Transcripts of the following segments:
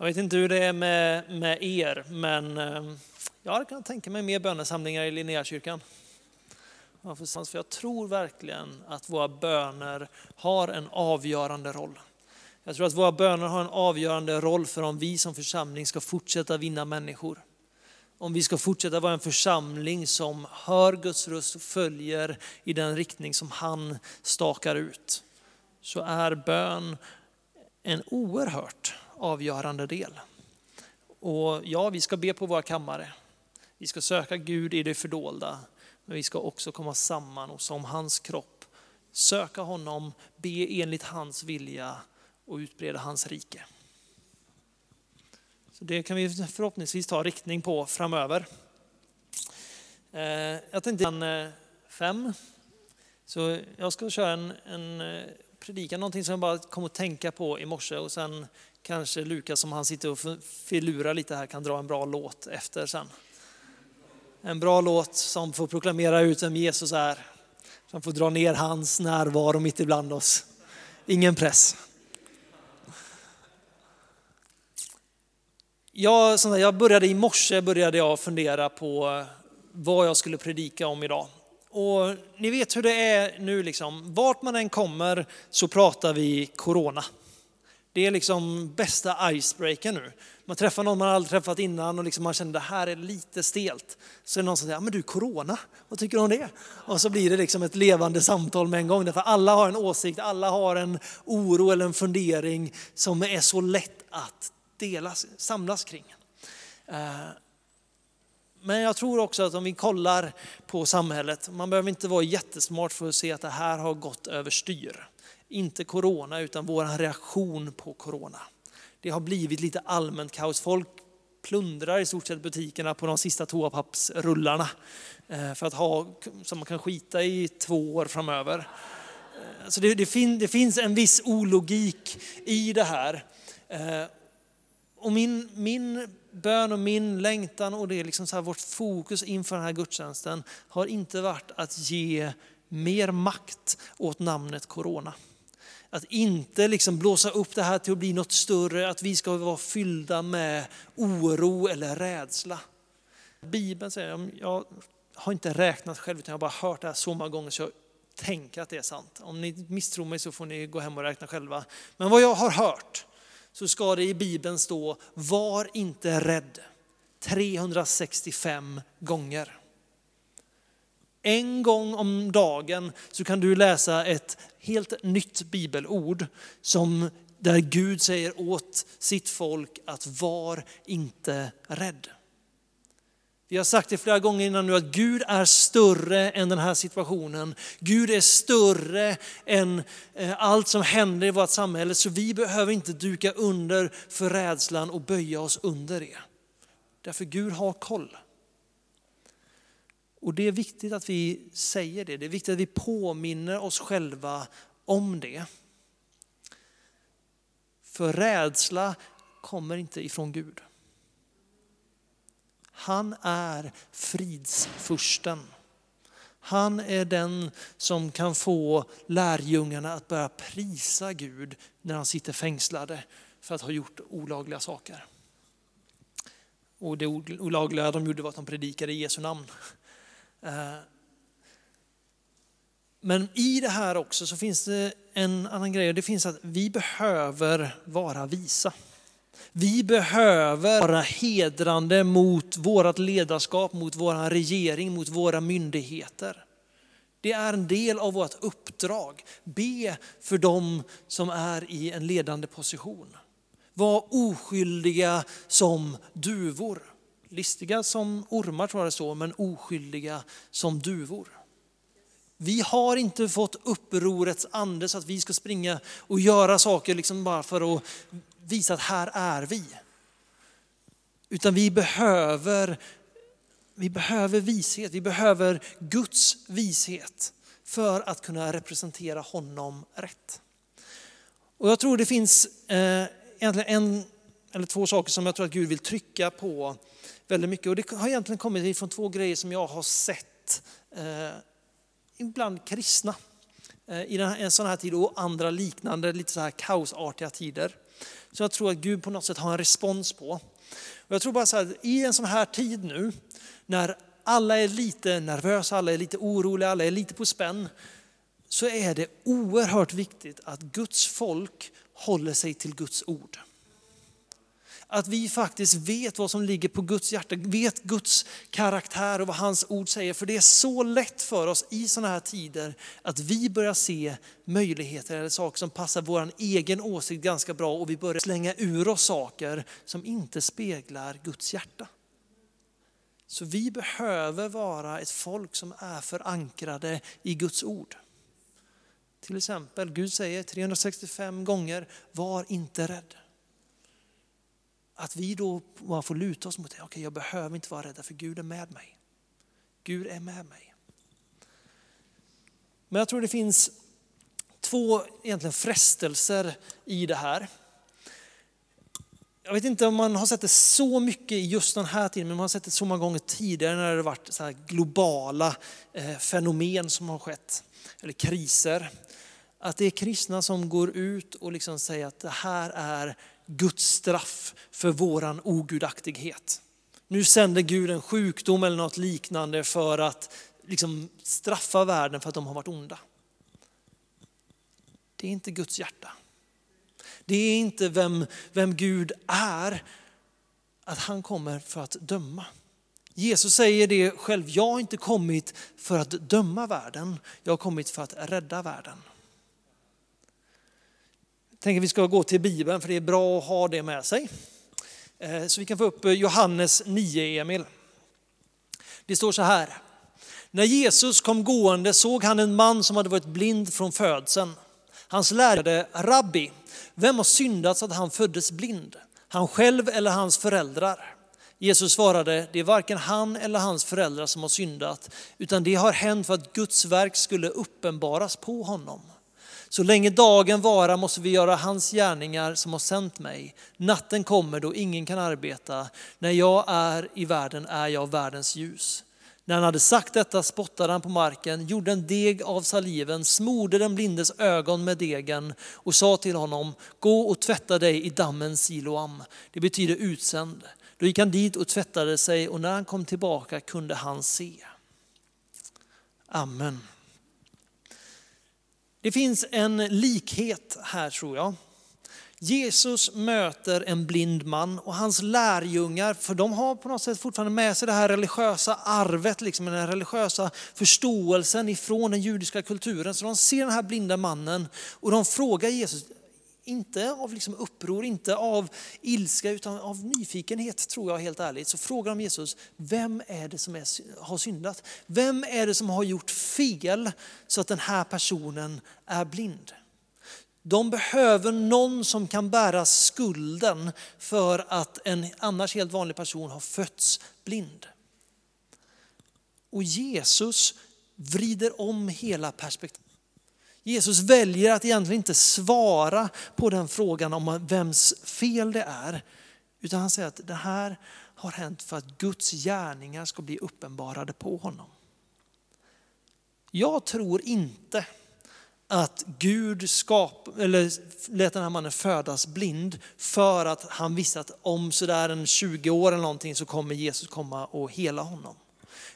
Jag vet inte hur det är med, med er, men eh, jag hade kunnat tänka mig mer bönesamlingar i Linnéakyrkan. För jag tror verkligen att våra böner har en avgörande roll. Jag tror att våra böner har en avgörande roll för om vi som församling ska fortsätta vinna människor. Om vi ska fortsätta vara en församling som hör Guds röst och följer i den riktning som han stakar ut. Så är bön en oerhört avgörande del. Och ja, vi ska be på våra kammare. Vi ska söka Gud i det fördolda. Men vi ska också komma samman och som hans kropp söka honom, be enligt hans vilja och utbreda hans rike. Så det kan vi förhoppningsvis ta riktning på framöver. Eh, jag tänkte en eh, fem. Så jag ska köra en, en eh, predikan, någonting som jag bara kom att tänka på i morse och sen kanske Lukas som han sitter och filurar lite här kan dra en bra låt efter sen. En bra låt som får proklamera ut vem Jesus är. Som får dra ner hans närvaro mitt ibland oss. Ingen press. Jag, jag började i morse började jag fundera på vad jag skulle predika om idag. Och ni vet hur det är nu liksom. Vart man än kommer så pratar vi corona. Det är liksom bästa icebreaker nu. Man träffar någon man aldrig träffat innan och liksom man känner att det här är lite stelt. Så är det någon som säger, men du corona, vad tycker du om det? Och så blir det liksom ett levande samtal med en gång. Därför alla har en åsikt, alla har en oro eller en fundering som är så lätt att delas, samlas kring. Eh, men jag tror också att om vi kollar på samhället, man behöver inte vara jättesmart för att se att det här har gått överstyr. Inte corona utan vår reaktion på corona. Det har blivit lite allmänt kaos. Folk plundrar i stort sett butikerna på de sista toapappsrullarna eh, för att ha, som man kan skita i två år framöver. Eh, så det, det, fin, det finns en viss ologik i det här. Eh, och min, min bön och min längtan och det är liksom så här, vårt fokus inför den här gudstjänsten har inte varit att ge mer makt åt namnet corona. Att inte liksom blåsa upp det här till att bli något större, att vi ska vara fyllda med oro eller rädsla. Bibeln säger, jag har inte räknat själv utan jag har bara hört det här så många gånger så jag tänker att det är sant. Om ni misstror mig så får ni gå hem och räkna själva. Men vad jag har hört så ska det i Bibeln stå, var inte rädd. 365 gånger. En gång om dagen så kan du läsa ett helt nytt bibelord som där Gud säger åt sitt folk att var inte rädd. Vi har sagt det flera gånger innan nu att Gud är större än den här situationen. Gud är större än eh, allt som händer i vårt samhälle så vi behöver inte duka under för rädslan och böja oss under det. Därför Gud har koll. Och det är viktigt att vi säger det, det är viktigt att vi påminner oss själva om det. För rädsla kommer inte ifrån Gud. Han är fridsfursten. Han är den som kan få lärjungarna att börja prisa Gud när han sitter fängslade för att ha gjort olagliga saker. Och det olagliga de gjorde var att de predikade i Jesu namn. Eh, men i det här också så finns det en annan grej. Det finns att vi behöver vara visa. Vi behöver vara hedrande mot vårt ledarskap, mot vår regering, mot våra myndigheter. Det är en del av vårt uppdrag. Be för dem som är i en ledande position. Var oskyldiga som duvor. Listiga som ormar tror jag det står, men oskyldiga som duvor. Vi har inte fått upprorets ande så att vi ska springa och göra saker liksom bara för att visa att här är vi. Utan vi behöver, vi behöver vishet, vi behöver Guds vishet för att kunna representera honom rätt. Och jag tror det finns eh, egentligen en eller två saker som jag tror att Gud vill trycka på väldigt mycket. Och det har egentligen kommit ifrån två grejer som jag har sett eh, ibland kristna eh, i en sån här tid och andra liknande, lite så här kaosartiga tider. Så jag tror att Gud på något sätt har en respons på. Och jag tror bara så här, i en sån här tid nu, när alla är lite nervösa, alla är lite oroliga, alla är lite på spänn, så är det oerhört viktigt att Guds folk håller sig till Guds ord. Att vi faktiskt vet vad som ligger på Guds hjärta, vet Guds karaktär och vad hans ord säger. För det är så lätt för oss i sådana här tider att vi börjar se möjligheter eller saker som passar vår egen åsikt ganska bra och vi börjar slänga ur oss saker som inte speglar Guds hjärta. Så vi behöver vara ett folk som är förankrade i Guds ord. Till exempel, Gud säger 365 gånger, var inte rädd. Att vi då bara får luta oss mot det. Okej, okay, jag behöver inte vara rädd för Gud är med mig. Gud är med mig. Men jag tror det finns två egentligen frestelser i det här. Jag vet inte om man har sett det så mycket i just den här tiden, men man har sett det så många gånger tidigare när det har varit så globala eh, fenomen som har skett, eller kriser. Att det är kristna som går ut och liksom säger att det här är Guds straff för våran ogudaktighet. Nu sänder Gud en sjukdom eller något liknande för att liksom straffa världen för att de har varit onda. Det är inte Guds hjärta. Det är inte vem, vem Gud är, att han kommer för att döma. Jesus säger det själv, jag har inte kommit för att döma världen, jag har kommit för att rädda världen. Jag tänker att vi ska gå till Bibeln för det är bra att ha det med sig. Eh, så vi kan få upp eh, Johannes 9, Emil. Det står så här. När Jesus kom gående såg han en man som hade varit blind från födseln. Hans lärare, Rabbi, vem har syndat så att han föddes blind? Han själv eller hans föräldrar? Jesus svarade, det är varken han eller hans föräldrar som har syndat, utan det har hänt för att Guds verk skulle uppenbaras på honom. Så länge dagen varar måste vi göra hans gärningar som har sänt mig. Natten kommer då ingen kan arbeta. När jag är i världen är jag världens ljus. När han hade sagt detta spottade han på marken, gjorde en deg av saliven, smorde den blindes ögon med degen och sa till honom, gå och tvätta dig i dammen Siloam. Det betyder utsänd. Då gick han dit och tvättade sig och när han kom tillbaka kunde han se. Amen. Det finns en likhet här tror jag. Jesus möter en blind man och hans lärjungar, för de har på något sätt fortfarande med sig det här religiösa arvet, liksom den religiösa förståelsen ifrån den judiska kulturen. Så de ser den här blinda mannen och de frågar Jesus, inte av liksom uppror, inte av ilska utan av nyfikenhet tror jag helt ärligt. Så frågar de Jesus, vem är det som är, har syndat? Vem är det som har gjort fel så att den här personen är blind? De behöver någon som kan bära skulden för att en annars helt vanlig person har fötts blind. Och Jesus vrider om hela perspektivet. Jesus väljer att egentligen inte svara på den frågan om vems fel det är. Utan han säger att det här har hänt för att Guds gärningar ska bli uppenbarade på honom. Jag tror inte att Gud skap, eller lät den här mannen födas blind för att han visste att om sådär en 20 år eller någonting så kommer Jesus komma och hela honom.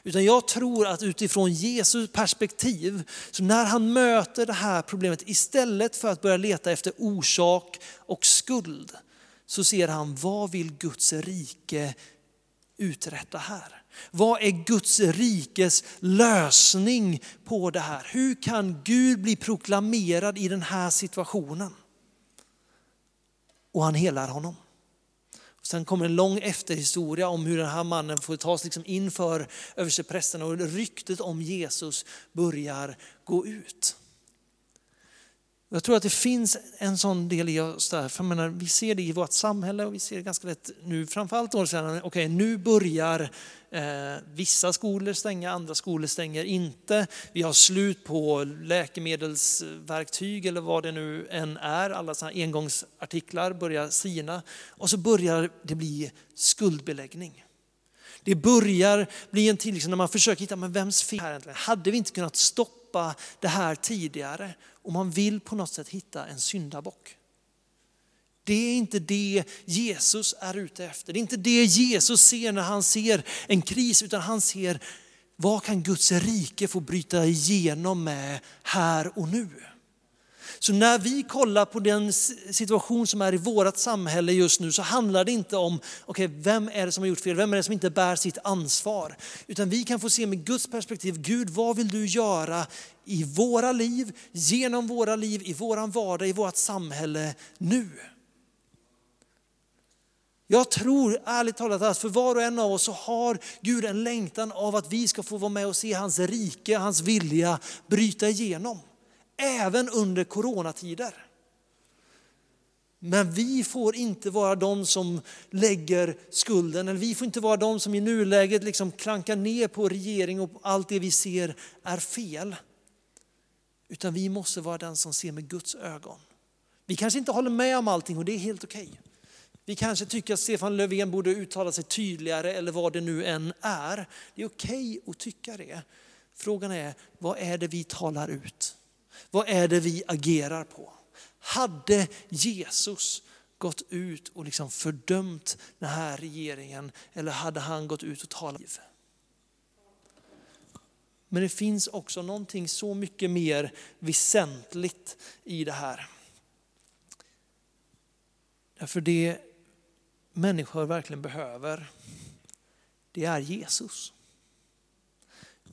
Utan jag tror att utifrån Jesu perspektiv, så när han möter det här problemet, istället för att börja leta efter orsak och skuld, så ser han vad vill Guds rike uträtta här? Vad är Guds rikes lösning på det här? Hur kan Gud bli proklamerad i den här situationen? Och han helar honom. Sen kommer en lång efterhistoria om hur den här mannen får tas liksom inför översteprästerna och ryktet om Jesus börjar gå ut. Jag tror att det finns en sån del i oss där, för menar, vi ser det i vårt samhälle och vi ser det ganska lätt nu, framförallt år sedan, okej okay, nu börjar eh, vissa skolor stänga, andra skolor stänger inte. Vi har slut på läkemedelsverktyg eller vad det nu än är, alla sådana engångsartiklar börjar sina och så börjar det bli skuldbeläggning. Det börjar bli en till, liksom när man försöker hitta, men vems fel är det egentligen? Hade vi inte kunnat stoppa stoppa det här tidigare och man vill på något sätt hitta en syndabock. Det är inte det Jesus är ute efter. Det är inte det Jesus ser när han ser en kris, utan han ser vad kan Guds rike få bryta igenom med här och nu. Så när vi kollar på den situation som är i vårt samhälle just nu så handlar det inte om okay, vem är det som har gjort fel, vem är det som inte bär sitt ansvar. Utan vi kan få se med Guds perspektiv, Gud vad vill du göra i våra liv, genom våra liv, i våran vardag, i vårt samhälle nu. Jag tror ärligt talat att för var och en av oss så har Gud en längtan av att vi ska få vara med och se hans rike, hans vilja bryta igenom. Även under coronatider. Men vi får inte vara de som lägger skulden, eller vi får inte vara de som i nuläget liksom klankar ner på regering och allt det vi ser är fel. Utan vi måste vara den som ser med Guds ögon. Vi kanske inte håller med om allting och det är helt okej. Okay. Vi kanske tycker att Stefan Löfven borde uttala sig tydligare eller vad det nu än är. Det är okej att tycka det. Frågan är, vad är det vi talar ut? Vad är det vi agerar på? Hade Jesus gått ut och liksom fördömt den här regeringen eller hade han gått ut och talat? Men det finns också någonting så mycket mer väsentligt i det här. Därför det människor verkligen behöver, det är Jesus.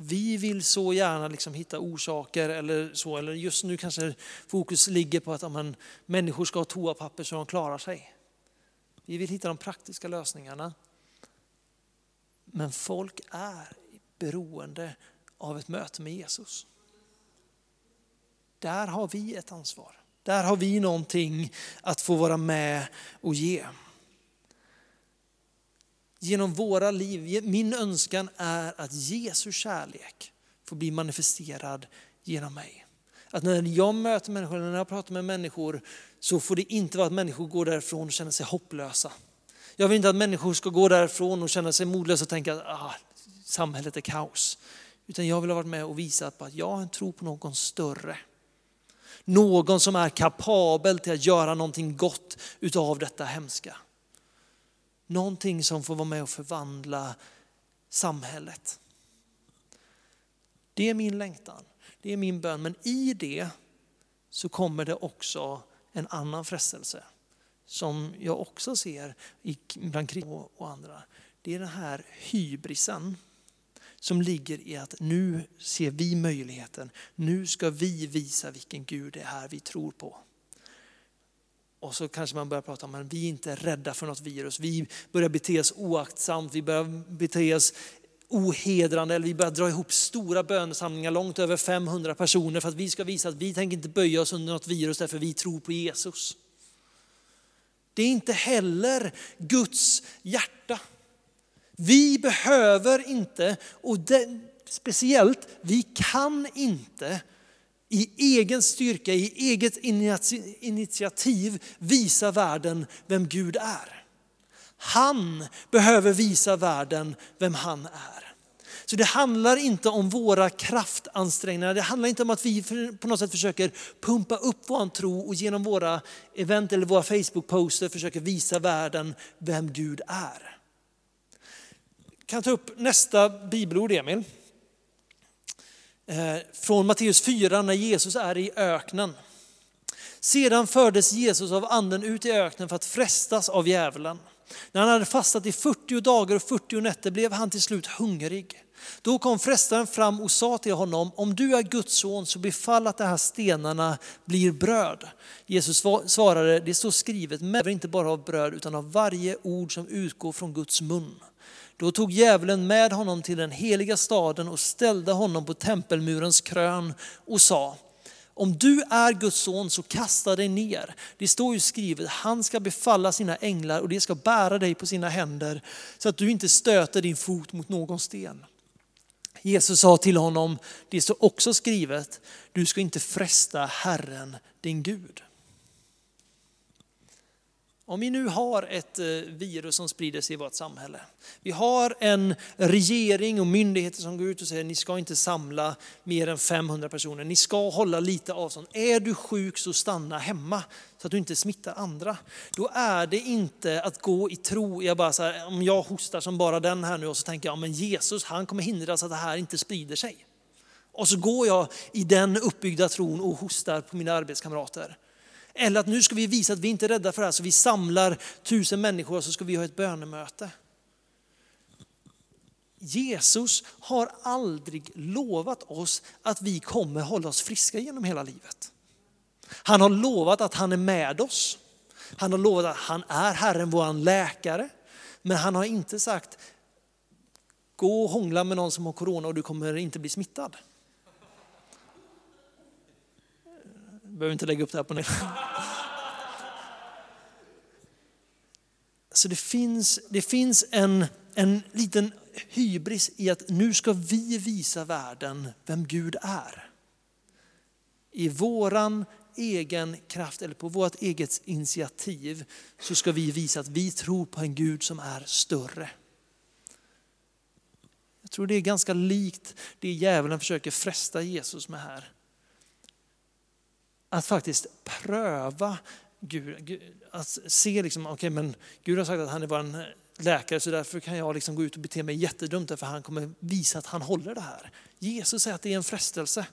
Vi vill så gärna liksom hitta orsaker eller så, eller just nu kanske fokus ligger på att amen, människor ska ha toapapper så de klarar sig. Vi vill hitta de praktiska lösningarna. Men folk är beroende av ett möte med Jesus. Där har vi ett ansvar. Där har vi någonting att få vara med och ge genom våra liv. Min önskan är att Jesu kärlek får bli manifesterad genom mig. Att när jag möter människor, när jag pratar med människor, så får det inte vara att människor går därifrån och känner sig hopplösa. Jag vill inte att människor ska gå därifrån och känna sig modlösa och tänka att ah, samhället är kaos. Utan jag vill ha varit med och visat på att jag har en tro på någon större. Någon som är kapabel till att göra någonting gott utav detta hemska. Någonting som får vara med och förvandla samhället. Det är min längtan, det är min bön. Men i det så kommer det också en annan frestelse som jag också ser bland kristna och andra. Det är den här hybrisen som ligger i att nu ser vi möjligheten. Nu ska vi visa vilken Gud det är vi tror på. Och så kanske man börjar prata om att vi är inte rädda för något virus. Vi börjar bete oss oaktsamt, vi börjar bete oss ohedrande eller vi börjar dra ihop stora bönesamlingar långt över 500 personer för att vi ska visa att vi tänker inte böja oss under något virus därför vi tror på Jesus. Det är inte heller Guds hjärta. Vi behöver inte, och det, speciellt vi kan inte i egen styrka, i eget initiativ visa världen vem Gud är. Han behöver visa världen vem han är. Så det handlar inte om våra kraftansträngningar, det handlar inte om att vi på något sätt försöker pumpa upp vår tro och genom våra event eller våra Facebook-poster försöker visa världen vem Gud är. Jag kan ta upp nästa bibelord Emil. Eh, från Matteus 4 när Jesus är i öknen. Sedan fördes Jesus av anden ut i öknen för att frestas av djävulen. När han hade fastat i 40 dagar och 40 nätter blev han till slut hungrig. Då kom frestaren fram och sa till honom, om du är Guds son så befall att de här stenarna blir bröd. Jesus svarade, det står skrivet, men inte bara av bröd utan av varje ord som utgår från Guds mun. Då tog djävulen med honom till den heliga staden och ställde honom på tempelmurens krön och sa, om du är Guds son så kasta dig ner. Det står ju skrivet, han ska befalla sina änglar och de ska bära dig på sina händer så att du inte stöter din fot mot någon sten. Jesus sa till honom, det står också skrivet, du ska inte fresta Herren din Gud. Om vi nu har ett eh, virus som sprider sig i vårt samhälle. Vi har en regering och myndigheter som går ut och säger ni ska inte samla mer än 500 personer. Ni ska hålla lite avstånd. Är du sjuk så stanna hemma så att du inte smittar andra. Då är det inte att gå i tro. Jag bara så här, om jag hostar som bara den här nu och så tänker jag men Jesus han kommer hindra så att det här inte sprider sig. Och så går jag i den uppbyggda tron och hostar på mina arbetskamrater. Eller att nu ska vi visa att vi inte är rädda för det här, så vi samlar tusen människor och så ska vi ha ett bönemöte. Jesus har aldrig lovat oss att vi kommer hålla oss friska genom hela livet. Han har lovat att han är med oss. Han har lovat att han är Herren, vår läkare. Men han har inte sagt, gå och hångla med någon som har corona och du kommer inte bli smittad. Behöver inte lägga upp det här på nytt. Så det finns, det finns en, en liten hybris i att nu ska vi visa världen vem Gud är. I våran egen kraft eller på vårt eget initiativ så ska vi visa att vi tror på en Gud som är större. Jag tror det är ganska likt det djävulen försöker fresta Jesus med här att faktiskt pröva Gud. Att se liksom, okej okay, men Gud har sagt att han är vår läkare så därför kan jag liksom gå ut och bete mig jättedumt för han kommer visa att han håller det här. Jesus säger att det är en frestelse.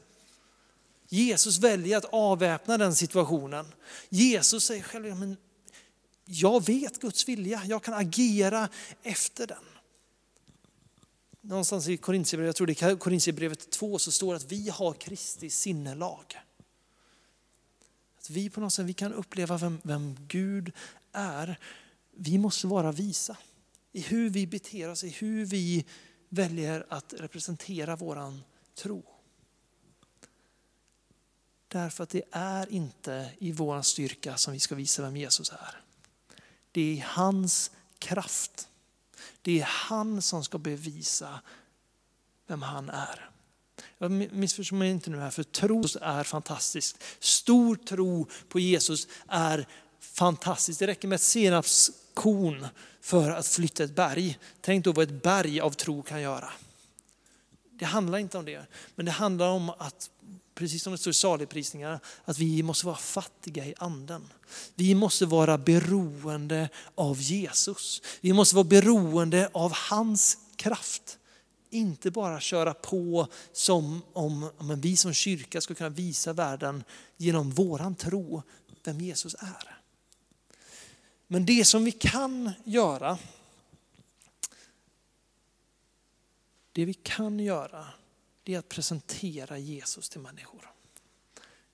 Jesus väljer att avväpna den situationen. Jesus säger själv, men jag vet Guds vilja, jag kan agera efter den. Någonstans i Korintierbrevet, jag tror det är Korintierbrevet 2, så står det att vi har Kristi sinnelag vi på något sätt vi kan uppleva vem, vem Gud är. Vi måste vara visa i hur vi beter oss, i hur vi väljer att representera våran tro. Därför att det är inte i vår styrka som vi ska visa vem Jesus är. Det är i hans kraft. Det är han som ska bevisa vem han är. Missförstå mig inte nu här, för tro är fantastiskt. Stor tro på Jesus är fantastiskt. Det räcker med ett senapskorn för att flytta ett berg. Tänk då vad ett berg av tro kan göra. Det handlar inte om det, men det handlar om att, precis som det står i saligprisningarna, att vi måste vara fattiga i anden. Vi måste vara beroende av Jesus. Vi måste vara beroende av hans kraft. Inte bara köra på som om, om vi som kyrka ska kunna visa världen genom våran tro vem Jesus är. Men det som vi kan göra, det vi kan göra, det är att presentera Jesus till människor.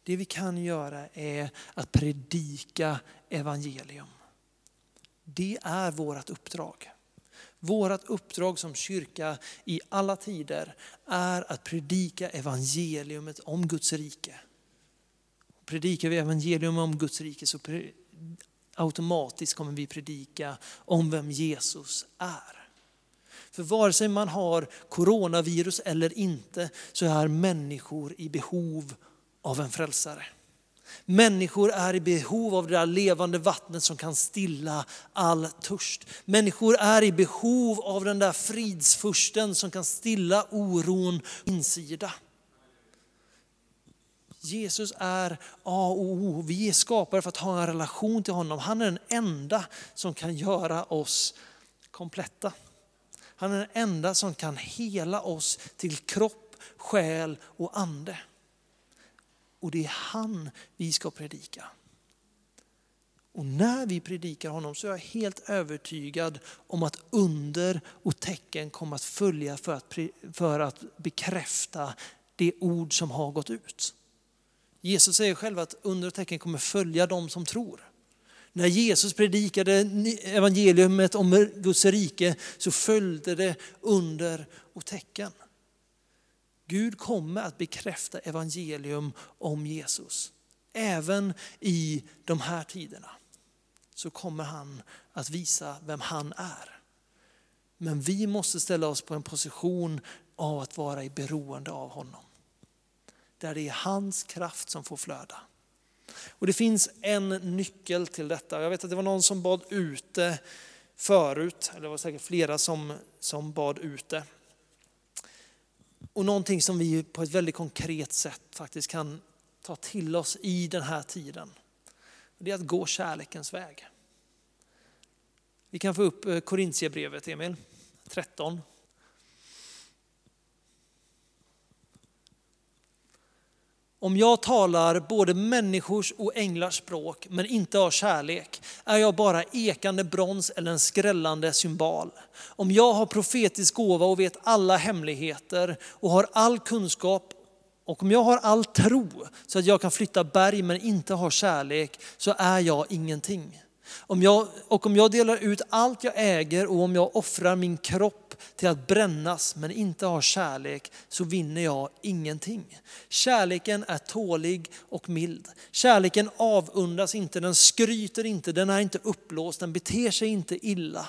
Det vi kan göra är att predika evangelium. Det är vårt uppdrag. Vårt uppdrag som kyrka i alla tider är att predika evangeliumet om Guds rike. Predikar vi evangelium om Guds rike så automatiskt kommer vi predika om vem Jesus är. För vare sig man har coronavirus eller inte så är människor i behov av en frälsare. Människor är i behov av det där levande vattnet som kan stilla all törst. Människor är i behov av den där fridsfursten som kan stilla oron insida. Jesus är A och O. Vi är skapade för att ha en relation till honom. Han är den enda som kan göra oss kompletta. Han är den enda som kan hela oss till kropp, själ och ande. Och det är han vi ska predika. Och när vi predikar honom så är jag helt övertygad om att under och tecken kommer att följa för att, för att bekräfta det ord som har gått ut. Jesus säger själv att under och tecken kommer följa dem som tror. När Jesus predikade evangeliet om Guds rike så följde det under och tecken. Gud kommer att bekräfta evangelium om Jesus. Även i de här tiderna så kommer han att visa vem han är. Men vi måste ställa oss på en position av att vara i beroende av honom. Där det är hans kraft som får flöda. Och det finns en nyckel till detta. Jag vet att det var någon som bad ute förut, eller det var säkert flera som, som bad ute. Och någonting som vi på ett väldigt konkret sätt faktiskt kan ta till oss i den här tiden. Det är att gå kärlekens väg. Vi kan få upp eh, Korintierbrevet, Emil, 13. Om jag talar både människors och änglars språk men inte har kärlek är jag bara ekande brons eller en skrällande symbol. Om jag har profetisk gåva och vet alla hemligheter och har all kunskap och om jag har all tro så att jag kan flytta berg men inte har kärlek så är jag ingenting. Om jag, och om jag delar ut allt jag äger och om jag offrar min kropp till att brännas men inte har kärlek så vinner jag ingenting. Kärleken är tålig och mild. Kärleken avundas inte, den skryter inte, den är inte uppblåst, den beter sig inte illa.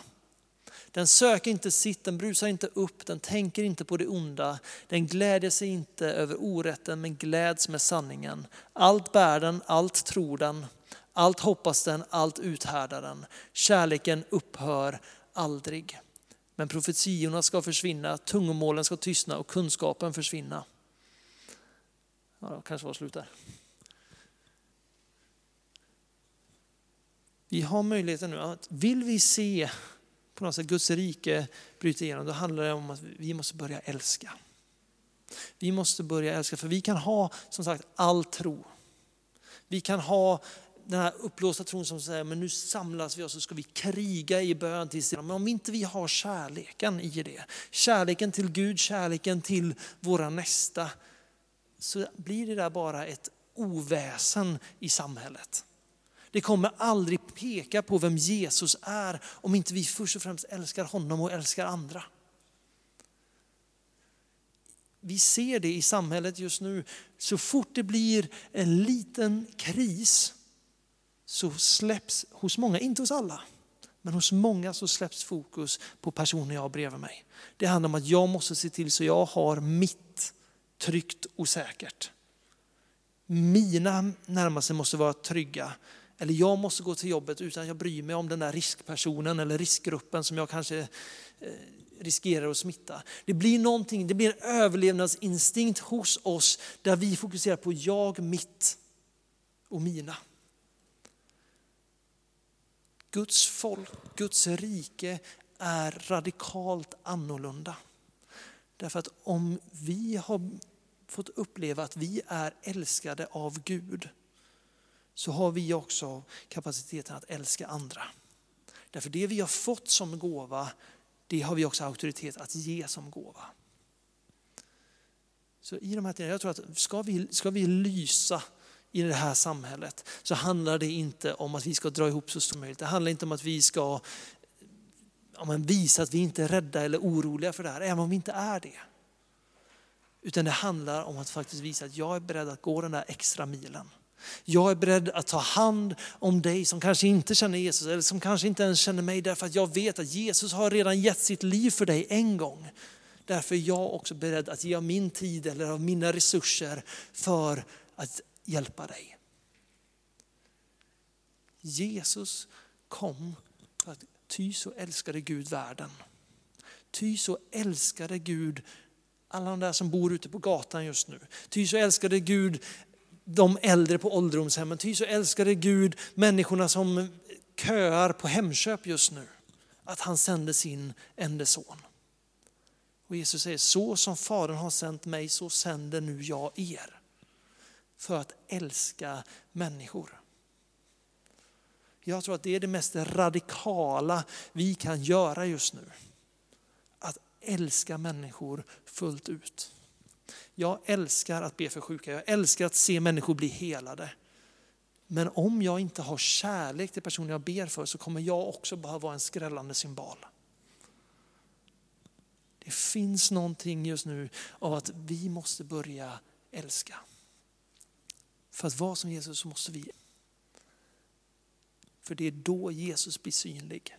Den söker inte sitt, den brusar inte upp, den tänker inte på det onda. Den gläder sig inte över orätten men gläds med sanningen. Allt bär den, allt tror den, allt hoppas den, allt uthärdar den. Kärleken upphör aldrig. Men profetiorna ska försvinna, tungomålen ska tystna och kunskapen försvinna. Ja, det kanske var slut där. Vi har möjligheten nu att vill vi se på något sätt Guds rike bryta igenom, då handlar det om att vi måste börja älska. Vi måste börja älska, för vi kan ha som sagt all tro. Vi kan ha den här uppblåsta tron som säger, men nu samlas vi och så ska vi kriga i bön tills Men om inte vi har kärleken i det, kärleken till Gud, kärleken till våra nästa, så blir det där bara ett oväsen i samhället. Det kommer aldrig peka på vem Jesus är om inte vi först och främst älskar honom och älskar andra. Vi ser det i samhället just nu. Så fort det blir en liten kris så släpps hos många, inte hos alla, men hos många så släpps fokus på personen jag har bredvid mig. Det handlar om att jag måste se till så jag har mitt tryggt och säkert. Mina närmaste måste vara trygga. Eller jag måste gå till jobbet utan att jag bryr mig om den där riskpersonen eller riskgruppen som jag kanske eh, riskerar att smitta. Det blir någonting, det blir en överlevnadsinstinkt hos oss där vi fokuserar på jag, mitt och mina. Guds folk, Guds rike är radikalt annorlunda. Därför att om vi har fått uppleva att vi är älskade av Gud så har vi också kapaciteten att älska andra. Därför det vi har fått som gåva, det har vi också auktoritet att ge som gåva. Så i de här tiderna, jag tror att ska vi, ska vi lysa i det här samhället så handlar det inte om att vi ska dra ihop så stort som möjligt. Det handlar inte om att vi ska ja, men visa att vi inte är rädda eller oroliga för det här, även om vi inte är det. Utan det handlar om att faktiskt visa att jag är beredd att gå den där extra milen. Jag är beredd att ta hand om dig som kanske inte känner Jesus eller som kanske inte ens känner mig därför att jag vet att Jesus har redan gett sitt liv för dig en gång. Därför är jag också beredd att ge av min tid eller av mina resurser för att hjälpa dig. Jesus kom för att ty så älskade Gud världen. Ty så älskade Gud alla de där som bor ute på gatan just nu. Ty så älskade Gud de äldre på ålderdomshemmen. Ty så älskade Gud människorna som köar på Hemköp just nu. Att han sände sin enda son. Och Jesus säger, så som Fadern har sänt mig så sänder nu jag er för att älska människor. Jag tror att det är det mest radikala vi kan göra just nu. Att älska människor fullt ut. Jag älskar att be för sjuka, jag älskar att se människor bli helade. Men om jag inte har kärlek till personen jag ber för så kommer jag också behöva vara en skrällande symbol. Det finns någonting just nu av att vi måste börja älska. För att vara som Jesus så måste vi. För det är då Jesus blir synlig.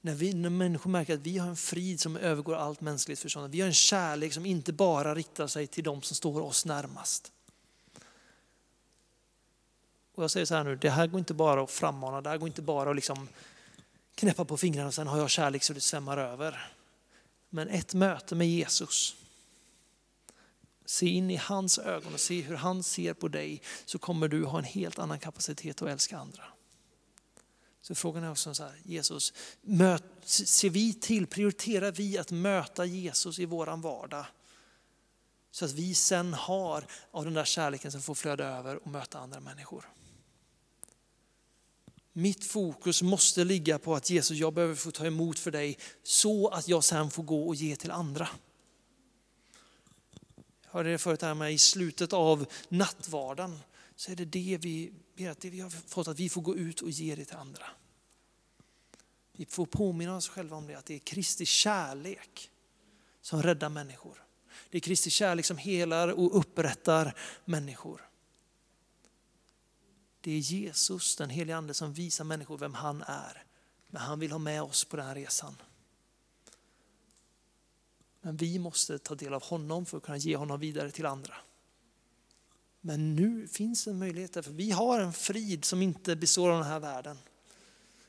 När, vi, när människor märker att vi har en frid som övergår allt mänskligt förstånd. Vi har en kärlek som inte bara riktar sig till de som står oss närmast. Och jag säger så här nu, det här går inte bara att frammana, det här går inte bara att liksom knäppa på fingrarna och sen har jag kärlek så det svämmar över. Men ett möte med Jesus, se in i hans ögon och se hur han ser på dig så kommer du ha en helt annan kapacitet att älska andra. Så frågan är också så här, Jesus, möt, ser vi till, prioriterar vi att möta Jesus i våran vardag? Så att vi sen har av den där kärleken som får flöda över och möta andra människor. Mitt fokus måste ligga på att Jesus, jag behöver få ta emot för dig så att jag sen får gå och ge till andra. Jag hörde det förut här med i slutet av nattvarden så är det det vi ber det vi har fått att vi får gå ut och ge det till andra. Vi får påminna oss själva om det, att det är Kristi kärlek som räddar människor. Det är Kristi kärlek som helar och upprättar människor. Det är Jesus, den helige Ande, som visar människor vem han är. Men han vill ha med oss på den här resan. Men vi måste ta del av honom för att kunna ge honom vidare till andra. Men nu finns en möjlighet, för vi har en frid som inte består av den här världen.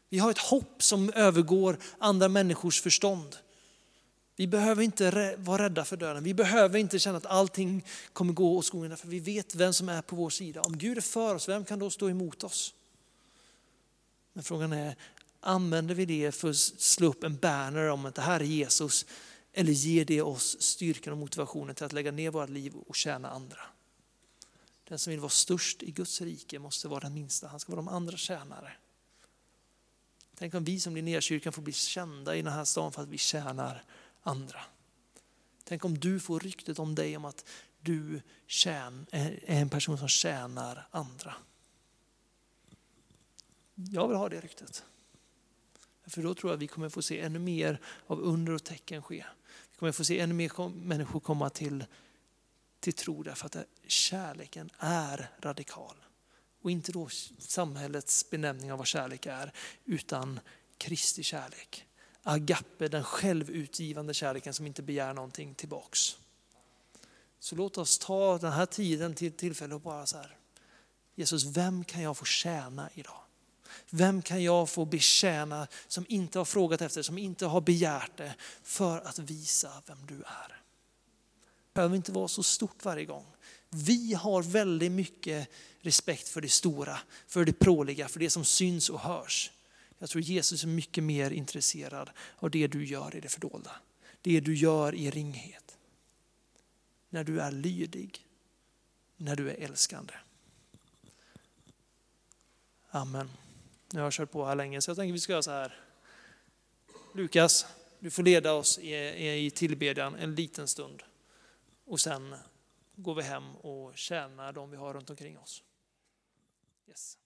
Vi har ett hopp som övergår andra människors förstånd. Vi behöver inte vara rädda för döden. Vi behöver inte känna att allting kommer gå åt skogen, för vi vet vem som är på vår sida. Om Gud är för oss, vem kan då stå emot oss? Men frågan är, använder vi det för att slå upp en banner om att det här är Jesus? Eller ger det oss styrkan och motivationen till att lägga ner vårt liv och tjäna andra? Den som vill vara störst i Guds rike måste vara den minsta, han ska vara de andra tjänare. Tänk om vi som Linnéakyrkan får bli kända i den här staden för att vi tjänar andra. Tänk om du får ryktet om dig om att du är en person som tjänar andra. Jag vill ha det ryktet. För då tror jag att vi kommer få se ännu mer av under och tecken ske kommer jag få se ännu mer människor komma till, till tro därför att kärleken är radikal. Och inte då samhällets benämning av vad kärlek är, utan Kristi kärlek. Agape, den självutgivande kärleken som inte begär någonting tillbaks. Så låt oss ta den här tiden till tillfälle och bara så här, Jesus, vem kan jag få tjäna idag? Vem kan jag få betjäna som inte har frågat efter, som inte har begärt det, för att visa vem du är? Det behöver inte vara så stort varje gång. Vi har väldigt mycket respekt för det stora, för det pråliga, för det som syns och hörs. Jag tror Jesus är mycket mer intresserad av det du gör i det fördolda. Det du gör i ringhet. När du är lydig, när du är älskande. Amen. Nu har jag kört på här länge så jag tänker vi ska göra så här. Lukas, du får leda oss i tillbedjan en liten stund. Och sen går vi hem och tjänar de vi har runt omkring oss. Yes.